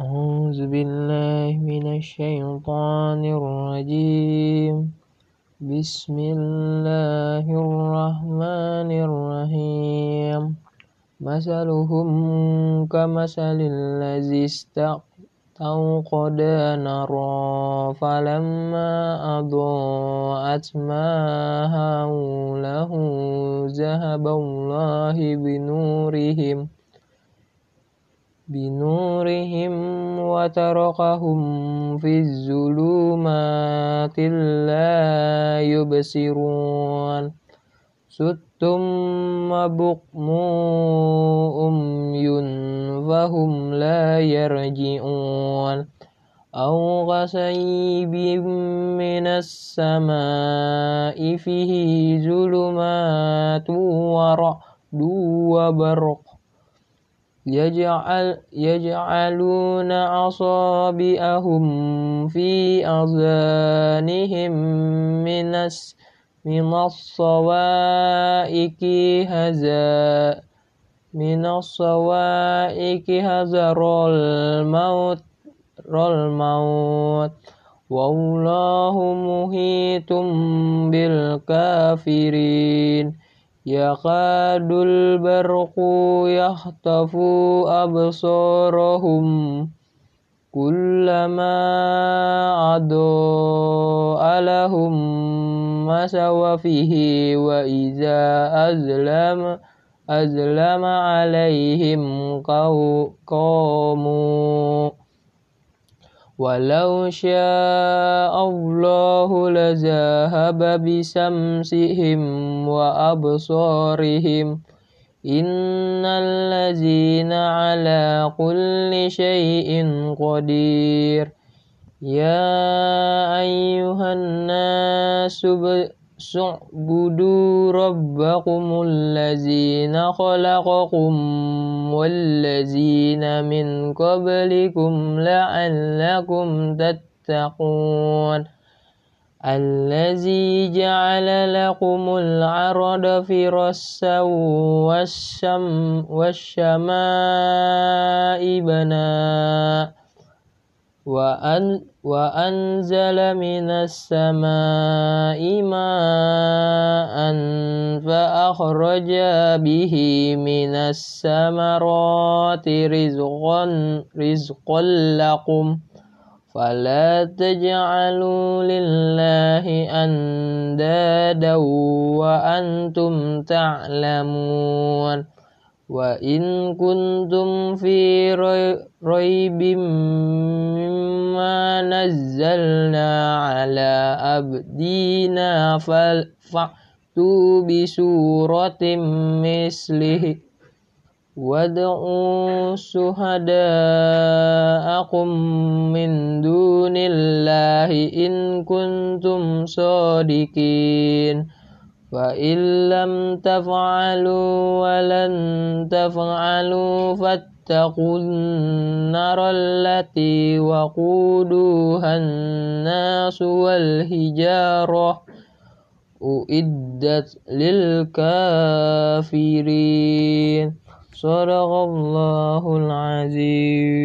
أعوذ بالله من الشيطان الرجيم. بسم الله الرحمن الرحيم. مثلهم كمثل الذي استوقد نارا فلما أضاءت ما حوله ذهب الله بنورهم. بنورهم وتركهم في الظلمات لا يبصرون. ثم بكم أمي فهم لا يرجعون. أو غصيب من السماء فيه ظلمات ورعد وبرق. يجعل يجعلون أصابعهم في أذانهم من من الصوائك هذا من الصوائك هذر الموت الموت. والله محيط بالكافرين. يكاد البرق يخطف أبصارهم كلما أضاء لهم مسوا فيه وإذا أظلم أظلم عليهم قاموا ولو شاء الله لذهب بسمسهم وأبصارهم. إن الذين على كل شيء قدير. يا أيها الناس اعبدوا ربكم الذين خلقكم والذين من قبلكم لعلكم تتقون. الذي جعل لكم الأرض فراشا والسماء بناء وأن وأنزل من السماء ماء فأخرج به من الثمرات رزقا رزقا لكم فلا تجعلوا لله أندادا وأنتم تعلمون وإن كنتم في ريب مما نزلنا على أبدينا فأتوا بسورة مثله. وادعوا شهداءكم من دون الله إن كنتم صادقين. فإن لم تفعلوا ولن تفعلوا فاتقوا النار التي وقودها الناس والحجارة أعدت للكافرين صدق الله العظيم